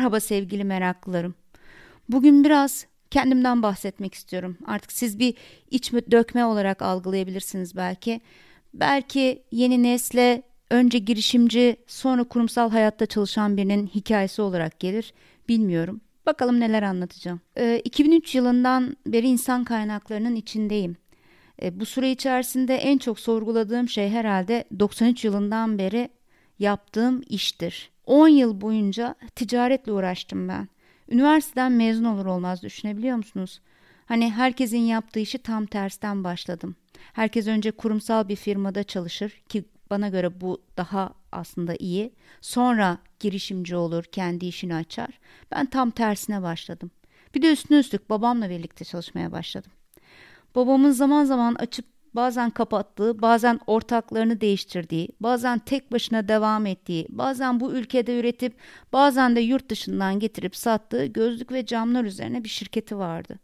Merhaba sevgili meraklılarım. Bugün biraz kendimden bahsetmek istiyorum. Artık siz bir iç dökme olarak algılayabilirsiniz belki. Belki yeni nesle önce girişimci sonra kurumsal hayatta çalışan birinin hikayesi olarak gelir. Bilmiyorum. Bakalım neler anlatacağım. Ee, 2003 yılından beri insan kaynaklarının içindeyim. Ee, bu süre içerisinde en çok sorguladığım şey herhalde 93 yılından beri yaptığım iştir. 10 yıl boyunca ticaretle uğraştım ben. Üniversiteden mezun olur olmaz düşünebiliyor musunuz? Hani herkesin yaptığı işi tam tersten başladım. Herkes önce kurumsal bir firmada çalışır ki bana göre bu daha aslında iyi. Sonra girişimci olur, kendi işini açar. Ben tam tersine başladım. Bir de üstüne üstlük babamla birlikte çalışmaya başladım. Babamın zaman zaman açıp bazen kapattığı, bazen ortaklarını değiştirdiği, bazen tek başına devam ettiği, bazen bu ülkede üretip bazen de yurt dışından getirip sattığı gözlük ve camlar üzerine bir şirketi vardı.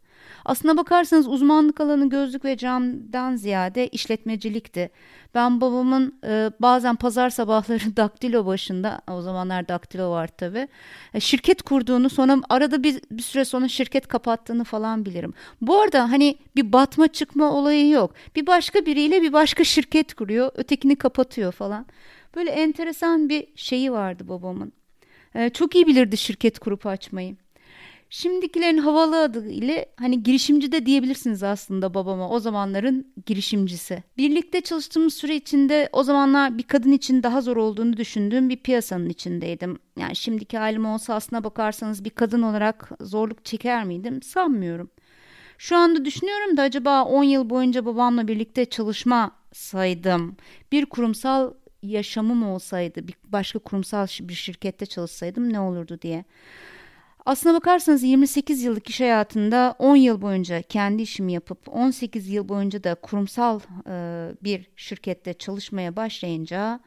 Aslına bakarsanız uzmanlık alanı gözlük ve camdan ziyade işletmecilikti. Ben babamın e, bazen pazar sabahları daktilo başında, o zamanlar daktilo var tabi, e, şirket kurduğunu sonra arada bir, bir süre sonra şirket kapattığını falan bilirim. Bu arada hani bir batma çıkma olayı yok. Bir başka biriyle bir başka şirket kuruyor, ötekini kapatıyor falan. Böyle enteresan bir şeyi vardı babamın. E, çok iyi bilirdi şirket kurup açmayı. Şimdikilerin havalı adı ile hani girişimci de diyebilirsiniz aslında babama o zamanların girişimcisi. Birlikte çalıştığımız süre içinde o zamanlar bir kadın için daha zor olduğunu düşündüğüm bir piyasanın içindeydim. Yani şimdiki halim olsa aslına bakarsanız bir kadın olarak zorluk çeker miydim sanmıyorum. Şu anda düşünüyorum da acaba 10 yıl boyunca babamla birlikte çalışmasaydım bir kurumsal yaşamım olsaydı bir başka kurumsal bir şirkette çalışsaydım ne olurdu diye. Aslına bakarsanız 28 yıllık iş hayatında 10 yıl boyunca kendi işimi yapıp 18 yıl boyunca da kurumsal e, bir şirkette çalışmaya başlayınca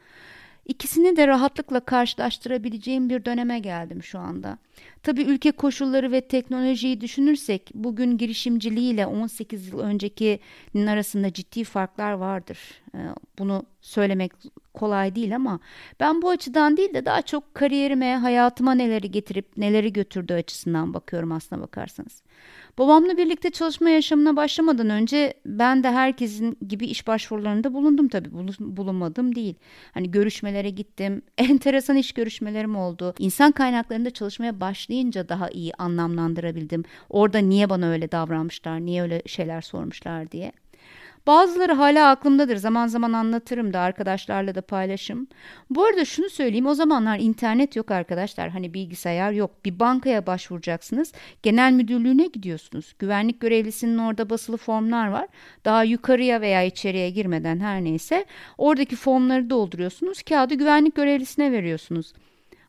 ikisini de rahatlıkla karşılaştırabileceğim bir döneme geldim şu anda. Tabii ülke koşulları ve teknolojiyi düşünürsek bugün girişimciliğiyle 18 yıl öncekinin arasında ciddi farklar vardır. Ee, bunu söylemek kolay değil ama ben bu açıdan değil de daha çok kariyerime, hayatıma neleri getirip neleri götürdüğü açısından bakıyorum aslına bakarsanız. Babamla birlikte çalışma yaşamına başlamadan önce ben de herkesin gibi iş başvurularında bulundum tabii. Bulunmadım değil. Hani görüşmelere gittim. Enteresan iş görüşmelerim oldu. İnsan kaynaklarında çalışmaya başlayınca daha iyi anlamlandırabildim. Orada niye bana öyle davranmışlar, niye öyle şeyler sormuşlar diye. Bazıları hala aklımdadır. Zaman zaman anlatırım da arkadaşlarla da paylaşım. Bu arada şunu söyleyeyim. O zamanlar internet yok arkadaşlar. Hani bilgisayar yok. Bir bankaya başvuracaksınız. Genel müdürlüğüne gidiyorsunuz. Güvenlik görevlisinin orada basılı formlar var. Daha yukarıya veya içeriye girmeden her neyse oradaki formları dolduruyorsunuz. Kağıdı güvenlik görevlisine veriyorsunuz.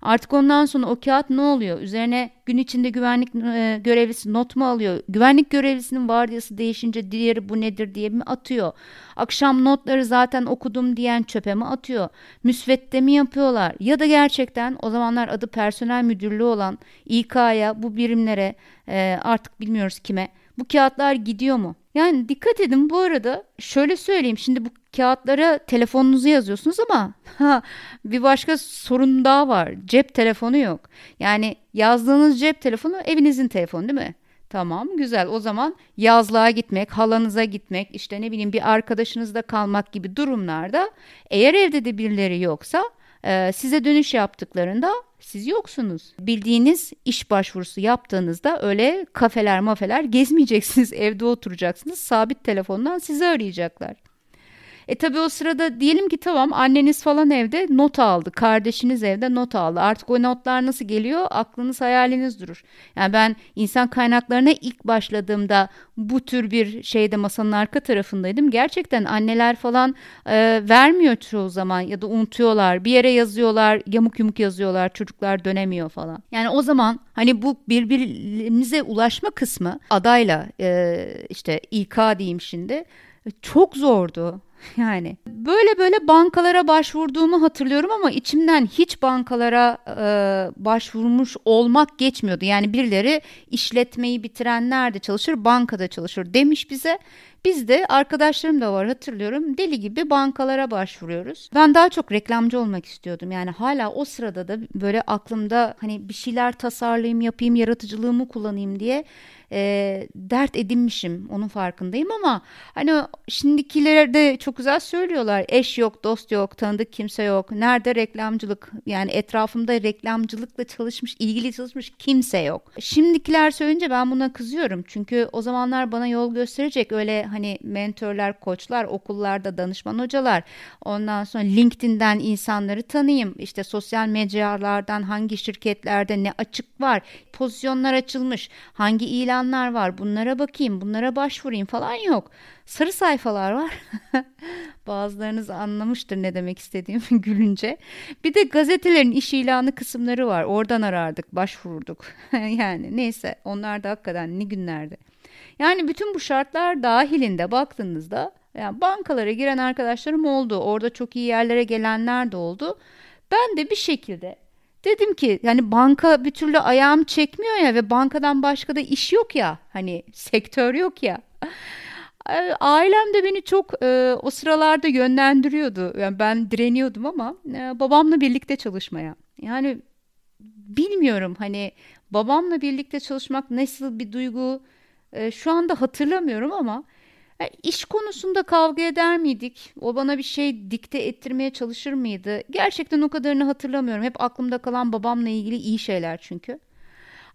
Artık ondan sonra o kağıt ne oluyor? Üzerine gün içinde güvenlik e, görevlisi not mu alıyor? Güvenlik görevlisinin vardiyası değişince diğeri bu nedir diye mi atıyor? Akşam notları zaten okudum diyen çöpe mi atıyor? Müsvedde mi yapıyorlar? Ya da gerçekten o zamanlar adı personel müdürlüğü olan İK'ya bu birimlere e, artık bilmiyoruz kime bu kağıtlar gidiyor mu? Yani dikkat edin bu arada şöyle söyleyeyim şimdi bu kağıtlara telefonunuzu yazıyorsunuz ama bir başka sorun daha var. Cep telefonu yok. Yani yazdığınız cep telefonu evinizin telefonu değil mi? Tamam güzel o zaman yazlığa gitmek, halanıza gitmek, işte ne bileyim bir arkadaşınızda kalmak gibi durumlarda eğer evde de birileri yoksa e, size dönüş yaptıklarında siz yoksunuz. Bildiğiniz iş başvurusu yaptığınızda öyle kafeler mafeler gezmeyeceksiniz. Evde oturacaksınız. Sabit telefondan sizi arayacaklar. E tabi o sırada diyelim ki tamam anneniz falan evde not aldı. Kardeşiniz evde not aldı. Artık o notlar nasıl geliyor? Aklınız hayaliniz durur. Yani ben insan kaynaklarına ilk başladığımda bu tür bir şeyde masanın arka tarafındaydım. Gerçekten anneler falan e, vermiyor çoğu zaman ya da unutuyorlar. Bir yere yazıyorlar, yamuk yumuk yazıyorlar. Çocuklar dönemiyor falan. Yani o zaman hani bu birbirimize ulaşma kısmı adayla e, işte İK diyeyim şimdi çok zordu. Yani böyle böyle bankalara başvurduğumu hatırlıyorum ama içimden hiç bankalara e, başvurmuş olmak geçmiyordu. Yani birileri işletmeyi bitiren nerede çalışır? Bankada çalışır demiş bize. Biz de arkadaşlarım da var hatırlıyorum deli gibi bankalara başvuruyoruz. Ben daha çok reklamcı olmak istiyordum. Yani hala o sırada da böyle aklımda hani bir şeyler tasarlayayım yapayım yaratıcılığımı kullanayım diye e, dert edinmişim onun farkındayım ama hani şimdikiler de çok güzel söylüyorlar. Eş yok dost yok tanıdık kimse yok. Nerede reklamcılık? Yani etrafımda reklamcılıkla çalışmış ilgili çalışmış kimse yok. Şimdikiler söyleyince ben buna kızıyorum. Çünkü o zamanlar bana yol gösterecek öyle hani mentorlar koçlar okullarda danışman hocalar. Ondan sonra LinkedIn'den insanları tanıyayım. İşte sosyal mecralardan hangi şirketlerde ne açık var? Pozisyonlar açılmış. Hangi ilan ilanlar var bunlara bakayım bunlara başvurayım falan yok. Sarı sayfalar var. Bazılarınız anlamıştır ne demek istediğimi gülünce. Bir de gazetelerin iş ilanı kısımları var. Oradan arardık, başvururduk. yani neyse onlar da hakikaten ne günlerdi. Yani bütün bu şartlar dahilinde baktığınızda yani bankalara giren arkadaşlarım oldu. Orada çok iyi yerlere gelenler de oldu. Ben de bir şekilde Dedim ki yani banka bir türlü ayağım çekmiyor ya ve bankadan başka da iş yok ya hani sektör yok ya. Ailem de beni çok e, o sıralarda yönlendiriyordu. Yani ben direniyordum ama e, babamla birlikte çalışmaya. Yani bilmiyorum hani babamla birlikte çalışmak nasıl bir duygu e, şu anda hatırlamıyorum ama yani iş konusunda kavga eder miydik? O bana bir şey dikte ettirmeye çalışır mıydı? Gerçekten o kadarını hatırlamıyorum. Hep aklımda kalan babamla ilgili iyi şeyler çünkü.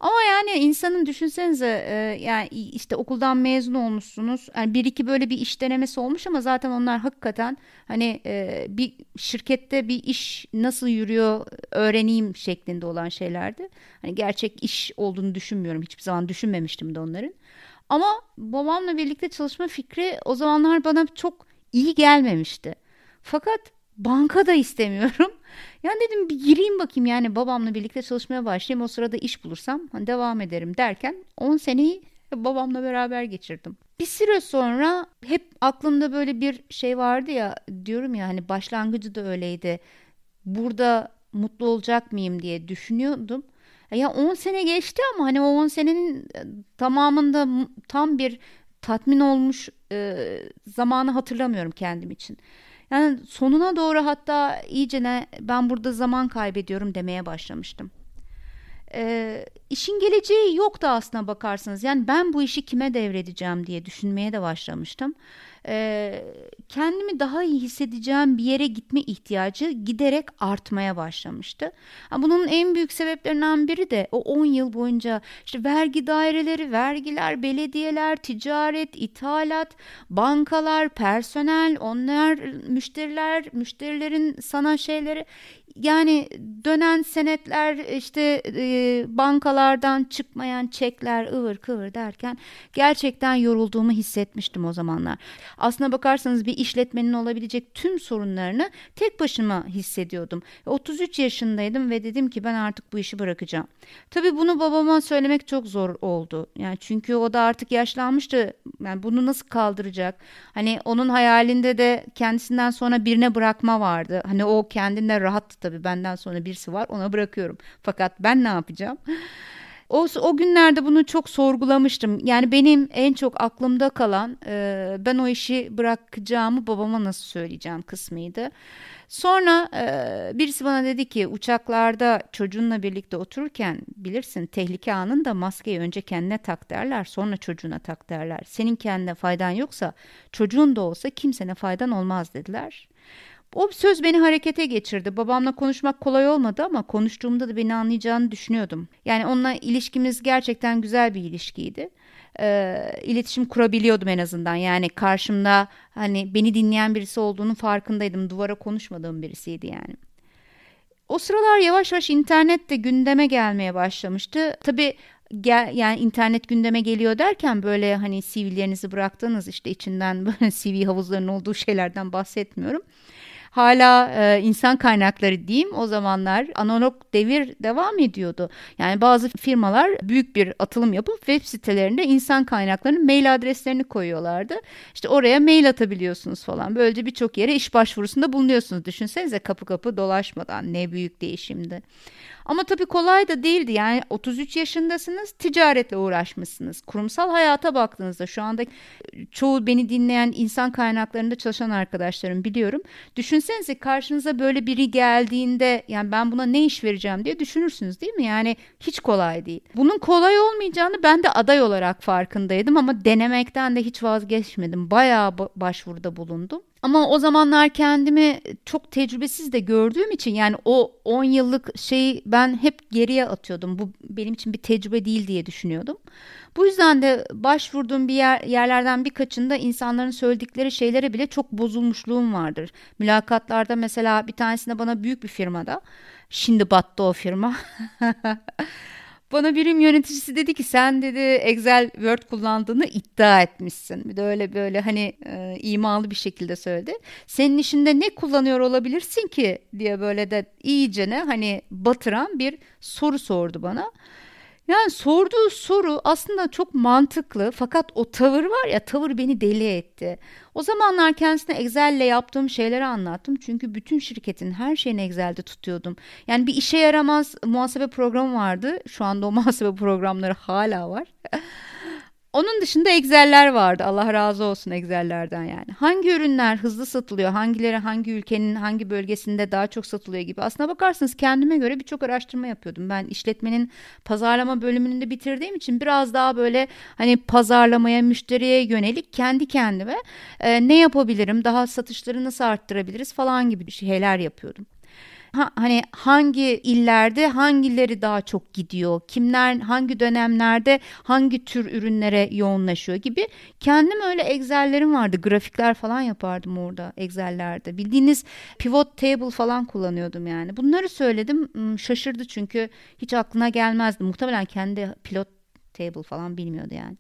Ama yani insanın düşünsenize e, yani işte okuldan mezun olmuşsunuz. Yani bir iki böyle bir iş denemesi olmuş ama zaten onlar hakikaten hani e, bir şirkette bir iş nasıl yürüyor öğreneyim şeklinde olan şeylerdi. Hani gerçek iş olduğunu düşünmüyorum. Hiçbir zaman düşünmemiştim de onların. Ama babamla birlikte çalışma fikri o zamanlar bana çok iyi gelmemişti. Fakat banka da istemiyorum. Yani dedim bir gireyim bakayım yani babamla birlikte çalışmaya başlayayım. O sırada iş bulursam hani devam ederim derken 10 seneyi babamla beraber geçirdim. Bir süre sonra hep aklımda böyle bir şey vardı ya diyorum ya hani başlangıcı da öyleydi. Burada mutlu olacak mıyım diye düşünüyordum. Ya 10 sene geçti ama hani o 10 senenin e, tamamında tam bir tatmin olmuş e, zamanı hatırlamıyorum kendim için. Yani sonuna doğru hatta iyice ne ben burada zaman kaybediyorum demeye başlamıştım. E, işin geleceği yoktu aslına bakarsanız. Yani ben bu işi kime devredeceğim diye düşünmeye de başlamıştım e, kendimi daha iyi hissedeceğim bir yere gitme ihtiyacı giderek artmaya başlamıştı. Bunun en büyük sebeplerinden biri de o 10 yıl boyunca işte vergi daireleri, vergiler, belediyeler, ticaret, ithalat, bankalar, personel, onlar müşteriler, müşterilerin sana şeyleri yani dönen senetler işte e, bankalardan çıkmayan çekler ıvır kıvır derken gerçekten yorulduğumu hissetmiştim o zamanlar. Aslına bakarsanız bir işletmenin olabilecek tüm sorunlarını tek başıma hissediyordum. 33 yaşındaydım ve dedim ki ben artık bu işi bırakacağım. Tabii bunu babama söylemek çok zor oldu. Yani çünkü o da artık yaşlanmıştı. Yani bunu nasıl kaldıracak? Hani onun hayalinde de kendisinden sonra birine bırakma vardı. Hani o kendinde rahattı tabii benden sonra birisi var ona bırakıyorum. Fakat ben ne yapacağım? O, o günlerde bunu çok sorgulamıştım. Yani benim en çok aklımda kalan e, ben o işi bırakacağımı babama nasıl söyleyeceğim kısmıydı. Sonra e, birisi bana dedi ki uçaklarda çocuğunla birlikte otururken bilirsin tehlike anında maskeyi önce kendine tak derler sonra çocuğuna tak derler. Senin kendine faydan yoksa çocuğun da olsa kimsene faydan olmaz dediler. O söz beni harekete geçirdi. Babamla konuşmak kolay olmadı ama konuştuğumda da beni anlayacağını düşünüyordum. Yani onunla ilişkimiz gerçekten güzel bir ilişkiydi. Ee, iletişim kurabiliyordum en azından. Yani karşımda hani beni dinleyen birisi olduğunu farkındaydım. Duvara konuşmadığım birisiydi yani. O sıralar yavaş yavaş internet de gündeme gelmeye başlamıştı. Tabii gel, yani internet gündeme geliyor derken böyle hani CV'lerinizi bıraktığınız işte içinden böyle CV havuzlarının olduğu şeylerden bahsetmiyorum. Hala e, insan kaynakları diyeyim o zamanlar analog devir devam ediyordu. Yani bazı firmalar büyük bir atılım yapıp web sitelerinde insan kaynaklarının mail adreslerini koyuyorlardı. İşte oraya mail atabiliyorsunuz falan. Böylece birçok yere iş başvurusunda bulunuyorsunuz. Düşünsenize kapı kapı dolaşmadan ne büyük değişimdi. Ama tabii kolay da değildi. Yani 33 yaşındasınız, ticaretle uğraşmışsınız. Kurumsal hayata baktığınızda şu anda çoğu beni dinleyen insan kaynaklarında çalışan arkadaşlarım biliyorum. Düşünsenize karşınıza böyle biri geldiğinde yani ben buna ne iş vereceğim diye düşünürsünüz değil mi? Yani hiç kolay değil. Bunun kolay olmayacağını ben de aday olarak farkındaydım ama denemekten de hiç vazgeçmedim. Bayağı başvuruda bulundum. Ama o zamanlar kendimi çok tecrübesiz de gördüğüm için yani o 10 yıllık şeyi ben hep geriye atıyordum. Bu benim için bir tecrübe değil diye düşünüyordum. Bu yüzden de başvurduğum bir yer, yerlerden birkaçında insanların söyledikleri şeylere bile çok bozulmuşluğum vardır. Mülakatlarda mesela bir tanesinde bana büyük bir firmada şimdi battı o firma. Bana birim yöneticisi dedi ki sen dedi Excel Word kullandığını iddia etmişsin. Bir de öyle böyle hani e, imalı bir şekilde söyledi. Senin işinde ne kullanıyor olabilirsin ki diye böyle de iyice ne hani batıran bir soru sordu bana. Yani sorduğu soru aslında çok mantıklı fakat o tavır var ya tavır beni deli etti. O zamanlar kendisine Excel'le yaptığım şeyleri anlattım. Çünkü bütün şirketin her şeyini Excel'de tutuyordum. Yani bir işe yaramaz muhasebe programı vardı. Şu anda o muhasebe programları hala var. Onun dışında Excel'ler vardı. Allah razı olsun Excel'lerden yani. Hangi ürünler hızlı satılıyor, hangileri hangi ülkenin hangi bölgesinde daha çok satılıyor gibi. Aslına bakarsanız kendime göre birçok araştırma yapıyordum. Ben işletmenin pazarlama bölümünü de bitirdiğim için biraz daha böyle hani pazarlamaya, müşteriye yönelik kendi kendime e, ne yapabilirim, daha satışları nasıl arttırabiliriz falan gibi şeyler yapıyordum ha, hani hangi illerde hangileri daha çok gidiyor, kimler hangi dönemlerde hangi tür ürünlere yoğunlaşıyor gibi kendim öyle Excel'lerim vardı. Grafikler falan yapardım orada Excel'lerde. Bildiğiniz pivot table falan kullanıyordum yani. Bunları söyledim hmm, şaşırdı çünkü hiç aklına gelmezdi. Muhtemelen kendi pilot table falan bilmiyordu yani.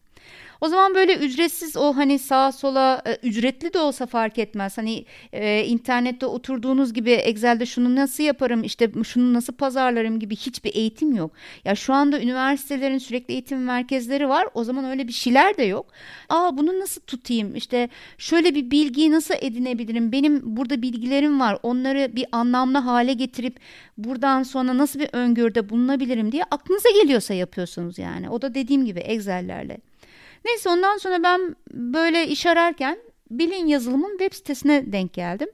O zaman böyle ücretsiz o hani sağa sola e, ücretli de olsa fark etmez. Hani e, internette oturduğunuz gibi Excel'de şunu nasıl yaparım işte şunu nasıl pazarlarım gibi hiçbir eğitim yok. Ya şu anda üniversitelerin sürekli eğitim merkezleri var. O zaman öyle bir şeyler de yok. Aa bunu nasıl tutayım? İşte şöyle bir bilgiyi nasıl edinebilirim? Benim burada bilgilerim var. Onları bir anlamlı hale getirip buradan sonra nasıl bir öngörüde bulunabilirim diye aklınıza geliyorsa yapıyorsunuz yani. O da dediğim gibi Excel'lerle. Neyse ondan sonra ben böyle iş ararken Bilin yazılımın web sitesine denk geldim.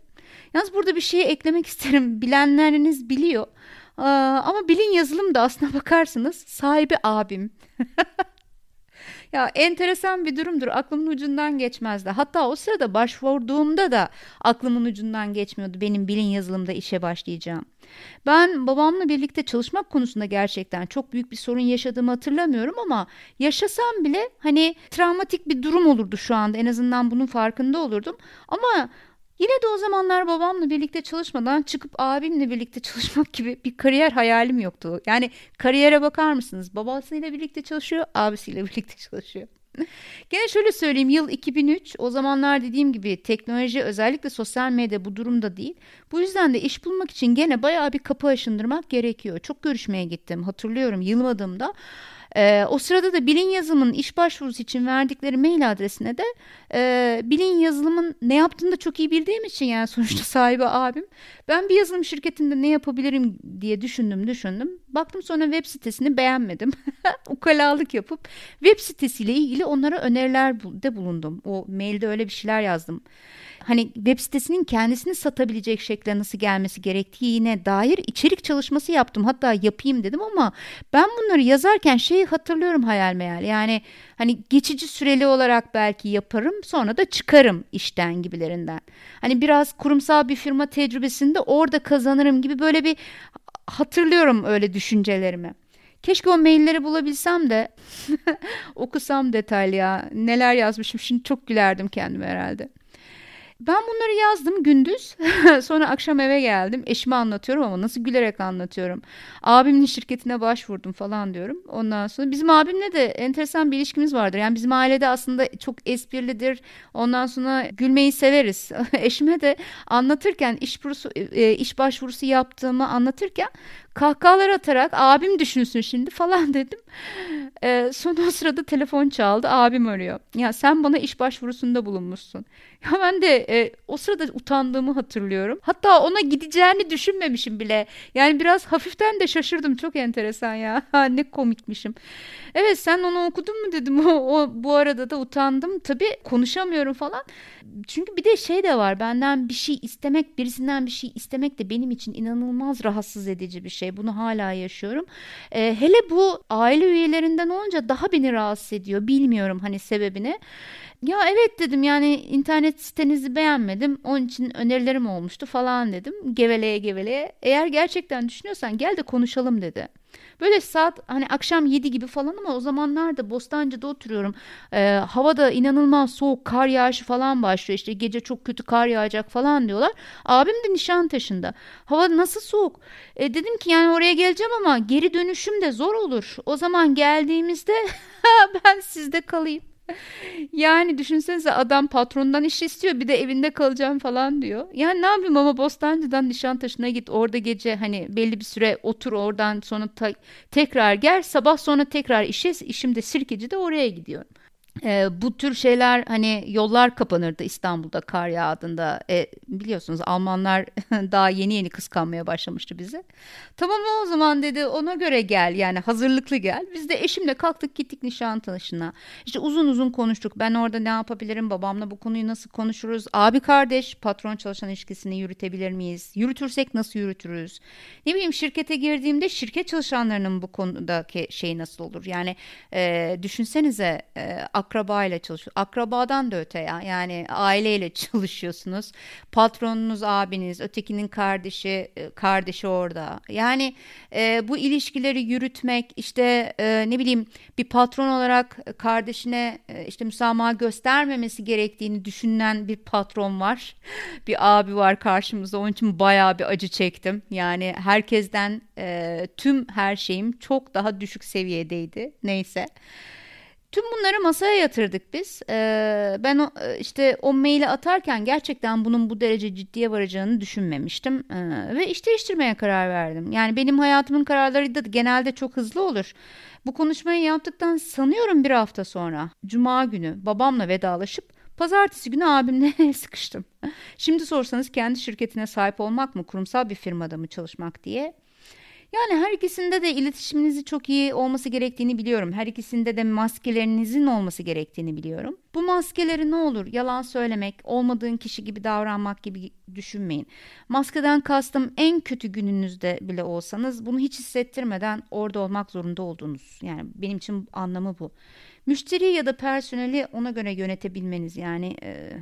Yalnız burada bir şey eklemek isterim. Bilenleriniz biliyor. Ama Bilin yazılım da aslına bakarsınız sahibi abim. Ya enteresan bir durumdur. Aklımın ucundan geçmezdi. Hatta o sırada başvurduğumda da aklımın ucundan geçmiyordu benim bilin yazılımda işe başlayacağım. Ben babamla birlikte çalışmak konusunda gerçekten çok büyük bir sorun yaşadığımı hatırlamıyorum ama yaşasam bile hani travmatik bir durum olurdu şu anda. En azından bunun farkında olurdum. Ama Yine de o zamanlar babamla birlikte çalışmadan çıkıp abimle birlikte çalışmak gibi bir kariyer hayalim yoktu. Yani kariyere bakar mısınız? Babasıyla birlikte çalışıyor, abisiyle birlikte çalışıyor. Gene şöyle söyleyeyim yıl 2003 o zamanlar dediğim gibi teknoloji özellikle sosyal medya bu durumda değil. Bu yüzden de iş bulmak için gene bayağı bir kapı aşındırmak gerekiyor. Çok görüşmeye gittim hatırlıyorum yılmadığımda. E, o sırada da bilin yazılımın iş başvurusu için verdikleri mail adresine de e, bilin yazılımın ne yaptığını da çok iyi bildiğim için yani sonuçta sahibi abim. Ben bir yazılım şirketinde ne yapabilirim diye düşündüm düşündüm. Baktım sonra web sitesini beğenmedim. Ukalalık yapıp web sitesiyle ilgili onlara öneriler de bulundum. O mailde öyle bir şeyler yazdım hani web sitesinin kendisini satabilecek şekilde nasıl gelmesi gerektiğine dair içerik çalışması yaptım. Hatta yapayım dedim ama ben bunları yazarken şeyi hatırlıyorum hayal meyal. Yani hani geçici süreli olarak belki yaparım sonra da çıkarım işten gibilerinden. Hani biraz kurumsal bir firma tecrübesinde orada kazanırım gibi böyle bir hatırlıyorum öyle düşüncelerimi. Keşke o mailleri bulabilsem de okusam detaylı ya. Neler yazmışım şimdi çok gülerdim kendime herhalde. Ben bunları yazdım gündüz. Sonra akşam eve geldim. Eşime anlatıyorum ama nasıl gülerek anlatıyorum. Abimin şirketine başvurdum falan diyorum. Ondan sonra bizim abimle de enteresan bir ilişkimiz vardır. Yani bizim ailede aslında çok esprilidir. Ondan sonra gülmeyi severiz. Eşime de anlatırken iş, burusu, e, iş başvurusu yaptığımı anlatırken kahkahalar atarak abim düşünsün şimdi falan dedim. Ee, sonra o sırada telefon çaldı abim arıyor. Ya sen bana iş başvurusunda bulunmuşsun. Ya ben de e, o sırada utandığımı hatırlıyorum. Hatta ona gideceğini düşünmemişim bile. Yani biraz hafiften de şaşırdım. Çok enteresan ya. ne komikmişim. Evet sen onu okudun mu dedim. O, o bu arada da utandım. Tabii konuşamıyorum falan. Çünkü bir de şey de var. Benden bir şey istemek, birisinden bir şey istemek de benim için inanılmaz rahatsız edici bir şey. Bunu hala yaşıyorum. Ee, hele bu aile üyelerinden olunca daha beni rahatsız ediyor. Bilmiyorum hani sebebini. Ya evet dedim yani internet sitenizi beğenmedim. Onun için önerilerim olmuştu falan dedim. Geveleye geveleye. Eğer gerçekten düşünüyorsan gel de konuşalım dedi. Böyle saat hani akşam 7 gibi falan ama o zamanlar da Bostancı'da oturuyorum. Ee, havada inanılmaz soğuk kar yağışı falan başlıyor. İşte gece çok kötü kar yağacak falan diyorlar. Abim de Nişantaşı'nda. Hava nasıl soğuk? E, dedim ki yani oraya geleceğim ama geri dönüşüm de zor olur. O zaman geldiğimizde ben sizde kalayım. Yani düşünsenize adam patrondan iş istiyor bir de evinde kalacağım falan diyor. Yani ne yapayım ama Bostancı'dan Nişantaşı'na git orada gece hani belli bir süre otur oradan sonra tekrar gel sabah sonra tekrar işe işim de Sirkeci'de oraya gidiyorum. E, bu tür şeyler hani yollar kapanırdı İstanbul'da kar yağdığında e, biliyorsunuz Almanlar daha yeni yeni kıskanmaya başlamıştı bizi. Tamam o zaman dedi ona göre gel yani hazırlıklı gel. Biz de eşimle kalktık gittik Nişantaşı'na. İşte uzun uzun konuştuk ben orada ne yapabilirim babamla bu konuyu nasıl konuşuruz. Abi kardeş patron çalışan ilişkisini yürütebilir miyiz? Yürütürsek nasıl yürütürüz? Ne bileyim şirkete girdiğimde şirket çalışanlarının bu konudaki şey nasıl olur? Yani e, düşünsenize e, akrabayla çalışıyor. Akrabadan da öte ya. Yani aileyle çalışıyorsunuz. Patronunuz abiniz, ötekinin kardeşi, e, kardeşi orada. Yani e, bu ilişkileri yürütmek işte e, ne bileyim bir patron olarak kardeşine e, işte müsamaha göstermemesi gerektiğini düşünen bir patron var. bir abi var karşımızda. Onun için bayağı bir acı çektim. Yani herkesten e, tüm her şeyim çok daha düşük seviyedeydi. Neyse. Tüm bunları masaya yatırdık biz. Ee, ben o, e, işte o maili atarken gerçekten bunun bu derece ciddiye varacağını düşünmemiştim. Ee, ve iş değiştirmeye karar verdim. Yani benim hayatımın kararları da genelde çok hızlı olur. Bu konuşmayı yaptıktan sanıyorum bir hafta sonra Cuma günü babamla vedalaşıp Pazartesi günü abimle sıkıştım. Şimdi sorsanız kendi şirketine sahip olmak mı, kurumsal bir firmada mı çalışmak diye yani her ikisinde de iletişiminizin çok iyi olması gerektiğini biliyorum. Her ikisinde de maskelerinizin olması gerektiğini biliyorum. Bu maskeleri ne olur yalan söylemek, olmadığın kişi gibi davranmak gibi düşünmeyin. Maskeden kastım en kötü gününüzde bile olsanız bunu hiç hissettirmeden orada olmak zorunda olduğunuz. Yani benim için anlamı bu. Müşteri ya da personeli ona göre yönetebilmeniz yani... E,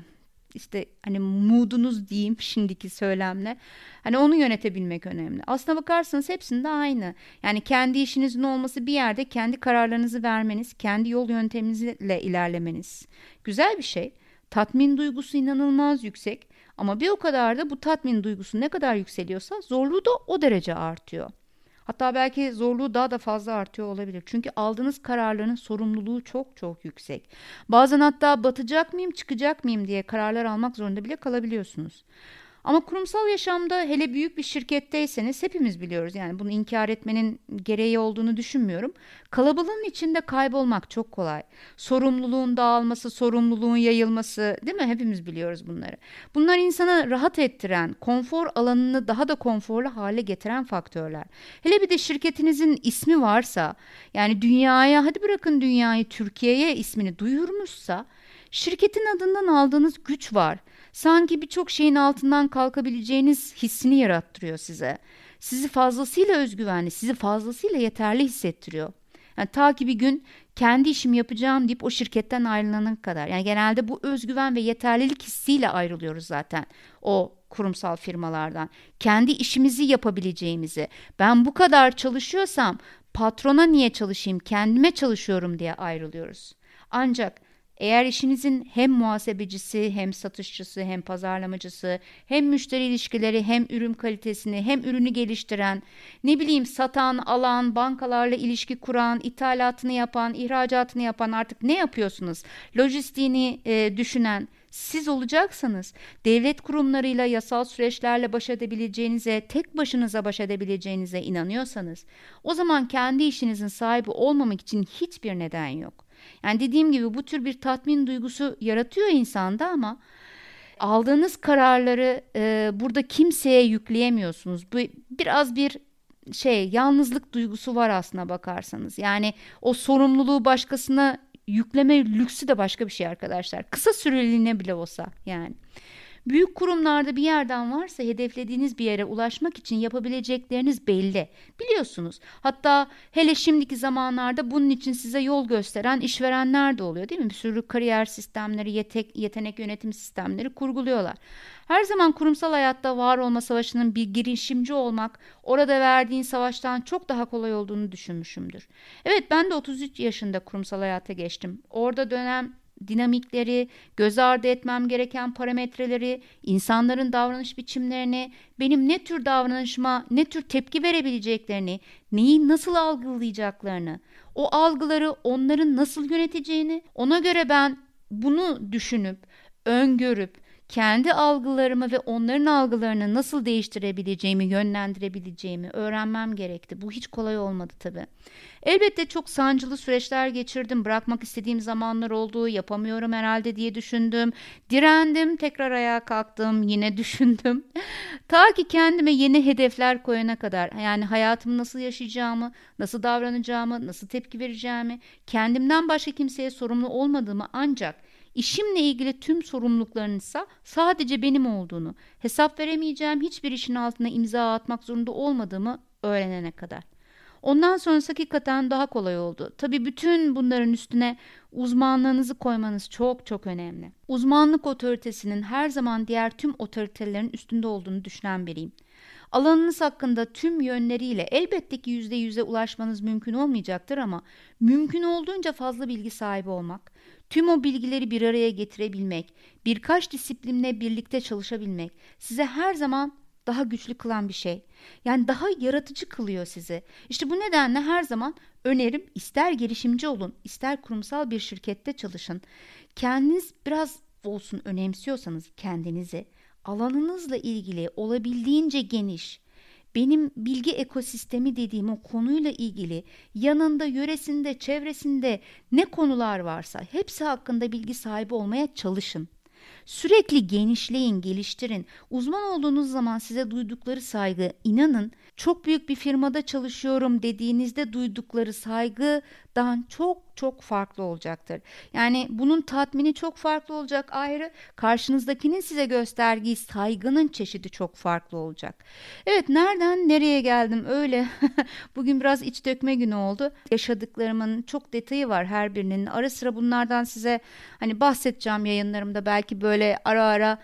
işte hani moodunuz diyeyim şimdiki söylemle. Hani onu yönetebilmek önemli. Aslına bakarsanız hepsinde aynı. Yani kendi işinizin olması bir yerde kendi kararlarınızı vermeniz, kendi yol yönteminizle ilerlemeniz. Güzel bir şey. Tatmin duygusu inanılmaz yüksek ama bir o kadar da bu tatmin duygusu ne kadar yükseliyorsa zorluğu da o derece artıyor. Hatta belki zorluğu daha da fazla artıyor olabilir. Çünkü aldığınız kararların sorumluluğu çok çok yüksek. Bazen hatta batacak mıyım, çıkacak mıyım diye kararlar almak zorunda bile kalabiliyorsunuz. Ama kurumsal yaşamda hele büyük bir şirketteyseniz hepimiz biliyoruz yani bunu inkar etmenin gereği olduğunu düşünmüyorum. Kalabalığın içinde kaybolmak çok kolay. Sorumluluğun dağılması, sorumluluğun yayılması değil mi? Hepimiz biliyoruz bunları. Bunlar insana rahat ettiren, konfor alanını daha da konforlu hale getiren faktörler. Hele bir de şirketinizin ismi varsa yani dünyaya hadi bırakın dünyayı Türkiye'ye ismini duyurmuşsa şirketin adından aldığınız güç var sanki birçok şeyin altından kalkabileceğiniz hissini yarattırıyor size. Sizi fazlasıyla özgüvenli, sizi fazlasıyla yeterli hissettiriyor. Yani ta ki bir gün kendi işimi yapacağım deyip o şirketten ayrılana kadar. Yani genelde bu özgüven ve yeterlilik hissiyle ayrılıyoruz zaten o kurumsal firmalardan. Kendi işimizi yapabileceğimizi, ben bu kadar çalışıyorsam patrona niye çalışayım, kendime çalışıyorum diye ayrılıyoruz. Ancak Eğer işinizin hem muhasebecisi, hem satışçısı, hem pazarlamacısı, hem müşteri ilişkileri, hem ürün kalitesini, hem ürünü geliştiren, ne bileyim satan, alan, bankalarla ilişki kuran, ithalatını yapan, ihracatını yapan artık ne yapıyorsunuz? Lojistiğini e, düşünen siz olacaksanız devlet kurumlarıyla yasal süreçlerle baş edebileceğinize, tek başınıza baş edebileceğinize inanıyorsanız o zaman kendi işinizin sahibi olmamak için hiçbir neden yok. Yani dediğim gibi bu tür bir tatmin duygusu yaratıyor insanda ama aldığınız kararları e, burada kimseye yükleyemiyorsunuz. Bu biraz bir şey yalnızlık duygusu var aslına bakarsanız. Yani o sorumluluğu başkasına yükleme lüksü de başka bir şey arkadaşlar. Kısa süreliğine bile olsa yani. Büyük kurumlarda bir yerden varsa hedeflediğiniz bir yere ulaşmak için yapabilecekleriniz belli. Biliyorsunuz. Hatta hele şimdiki zamanlarda bunun için size yol gösteren işverenler de oluyor değil mi? Bir sürü kariyer sistemleri, yetek, yetenek yönetim sistemleri kurguluyorlar. Her zaman kurumsal hayatta var olma savaşının bir girişimci olmak, orada verdiğin savaştan çok daha kolay olduğunu düşünmüşümdür. Evet ben de 33 yaşında kurumsal hayata geçtim. Orada dönem dinamikleri, göz ardı etmem gereken parametreleri, insanların davranış biçimlerini, benim ne tür davranışıma, ne tür tepki verebileceklerini, neyi nasıl algılayacaklarını, o algıları onların nasıl yöneteceğini, ona göre ben bunu düşünüp, öngörüp, kendi algılarımı ve onların algılarını nasıl değiştirebileceğimi, yönlendirebileceğimi öğrenmem gerekti. Bu hiç kolay olmadı tabii. Elbette çok sancılı süreçler geçirdim. Bırakmak istediğim zamanlar oldu. Yapamıyorum herhalde diye düşündüm. Direndim, tekrar ayağa kalktım, yine düşündüm. Ta ki kendime yeni hedefler koyana kadar yani hayatımı nasıl yaşayacağımı, nasıl davranacağımı, nasıl tepki vereceğimi, kendimden başka kimseye sorumlu olmadığımı ancak İşimle ilgili tüm sorumlulukların ise sadece benim olduğunu, hesap veremeyeceğim hiçbir işin altına imza atmak zorunda olmadığımı öğrenene kadar. Ondan sonrası hakikaten daha kolay oldu. Tabii bütün bunların üstüne uzmanlığınızı koymanız çok çok önemli. Uzmanlık otoritesinin her zaman diğer tüm otoritelerin üstünde olduğunu düşünen biriyim. Alanınız hakkında tüm yönleriyle elbette ki yüzde yüze ulaşmanız mümkün olmayacaktır ama mümkün olduğunca fazla bilgi sahibi olmak, Tüm o bilgileri bir araya getirebilmek, birkaç disiplinle birlikte çalışabilmek size her zaman daha güçlü kılan bir şey. Yani daha yaratıcı kılıyor sizi. İşte bu nedenle her zaman önerim ister girişimci olun, ister kurumsal bir şirkette çalışın. Kendiniz biraz olsun önemsiyorsanız kendinizi alanınızla ilgili olabildiğince geniş, benim bilgi ekosistemi dediğim o konuyla ilgili yanında, yöresinde, çevresinde ne konular varsa hepsi hakkında bilgi sahibi olmaya çalışın. Sürekli genişleyin, geliştirin. Uzman olduğunuz zaman size duydukları saygı, inanın çok büyük bir firmada çalışıyorum dediğinizde duydukları saygıdan çok çok farklı olacaktır. Yani bunun tatmini çok farklı olacak ayrı. Karşınızdakinin size gösterdiği saygının çeşidi çok farklı olacak. Evet nereden nereye geldim öyle. Bugün biraz iç dökme günü oldu. Yaşadıklarımın çok detayı var her birinin. Ara sıra bunlardan size hani bahsedeceğim yayınlarımda belki böyle ara ara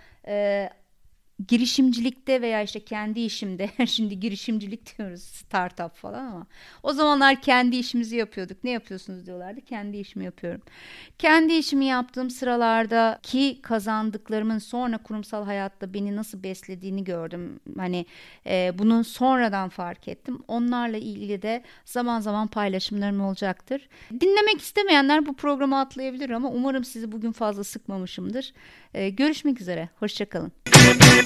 girişimcilikte veya işte kendi işimde şimdi girişimcilik diyoruz startup falan ama o zamanlar kendi işimizi yapıyorduk. Ne yapıyorsunuz diyorlardı? Kendi işimi yapıyorum. Kendi işimi yaptığım sıralarda ki kazandıklarımın sonra kurumsal hayatta beni nasıl beslediğini gördüm. Hani e, bunun sonradan fark ettim. Onlarla ilgili de zaman zaman paylaşımlarım olacaktır. Dinlemek istemeyenler bu programı atlayabilir ama umarım sizi bugün fazla sıkmamışımdır. E, görüşmek üzere. Hoşçakalın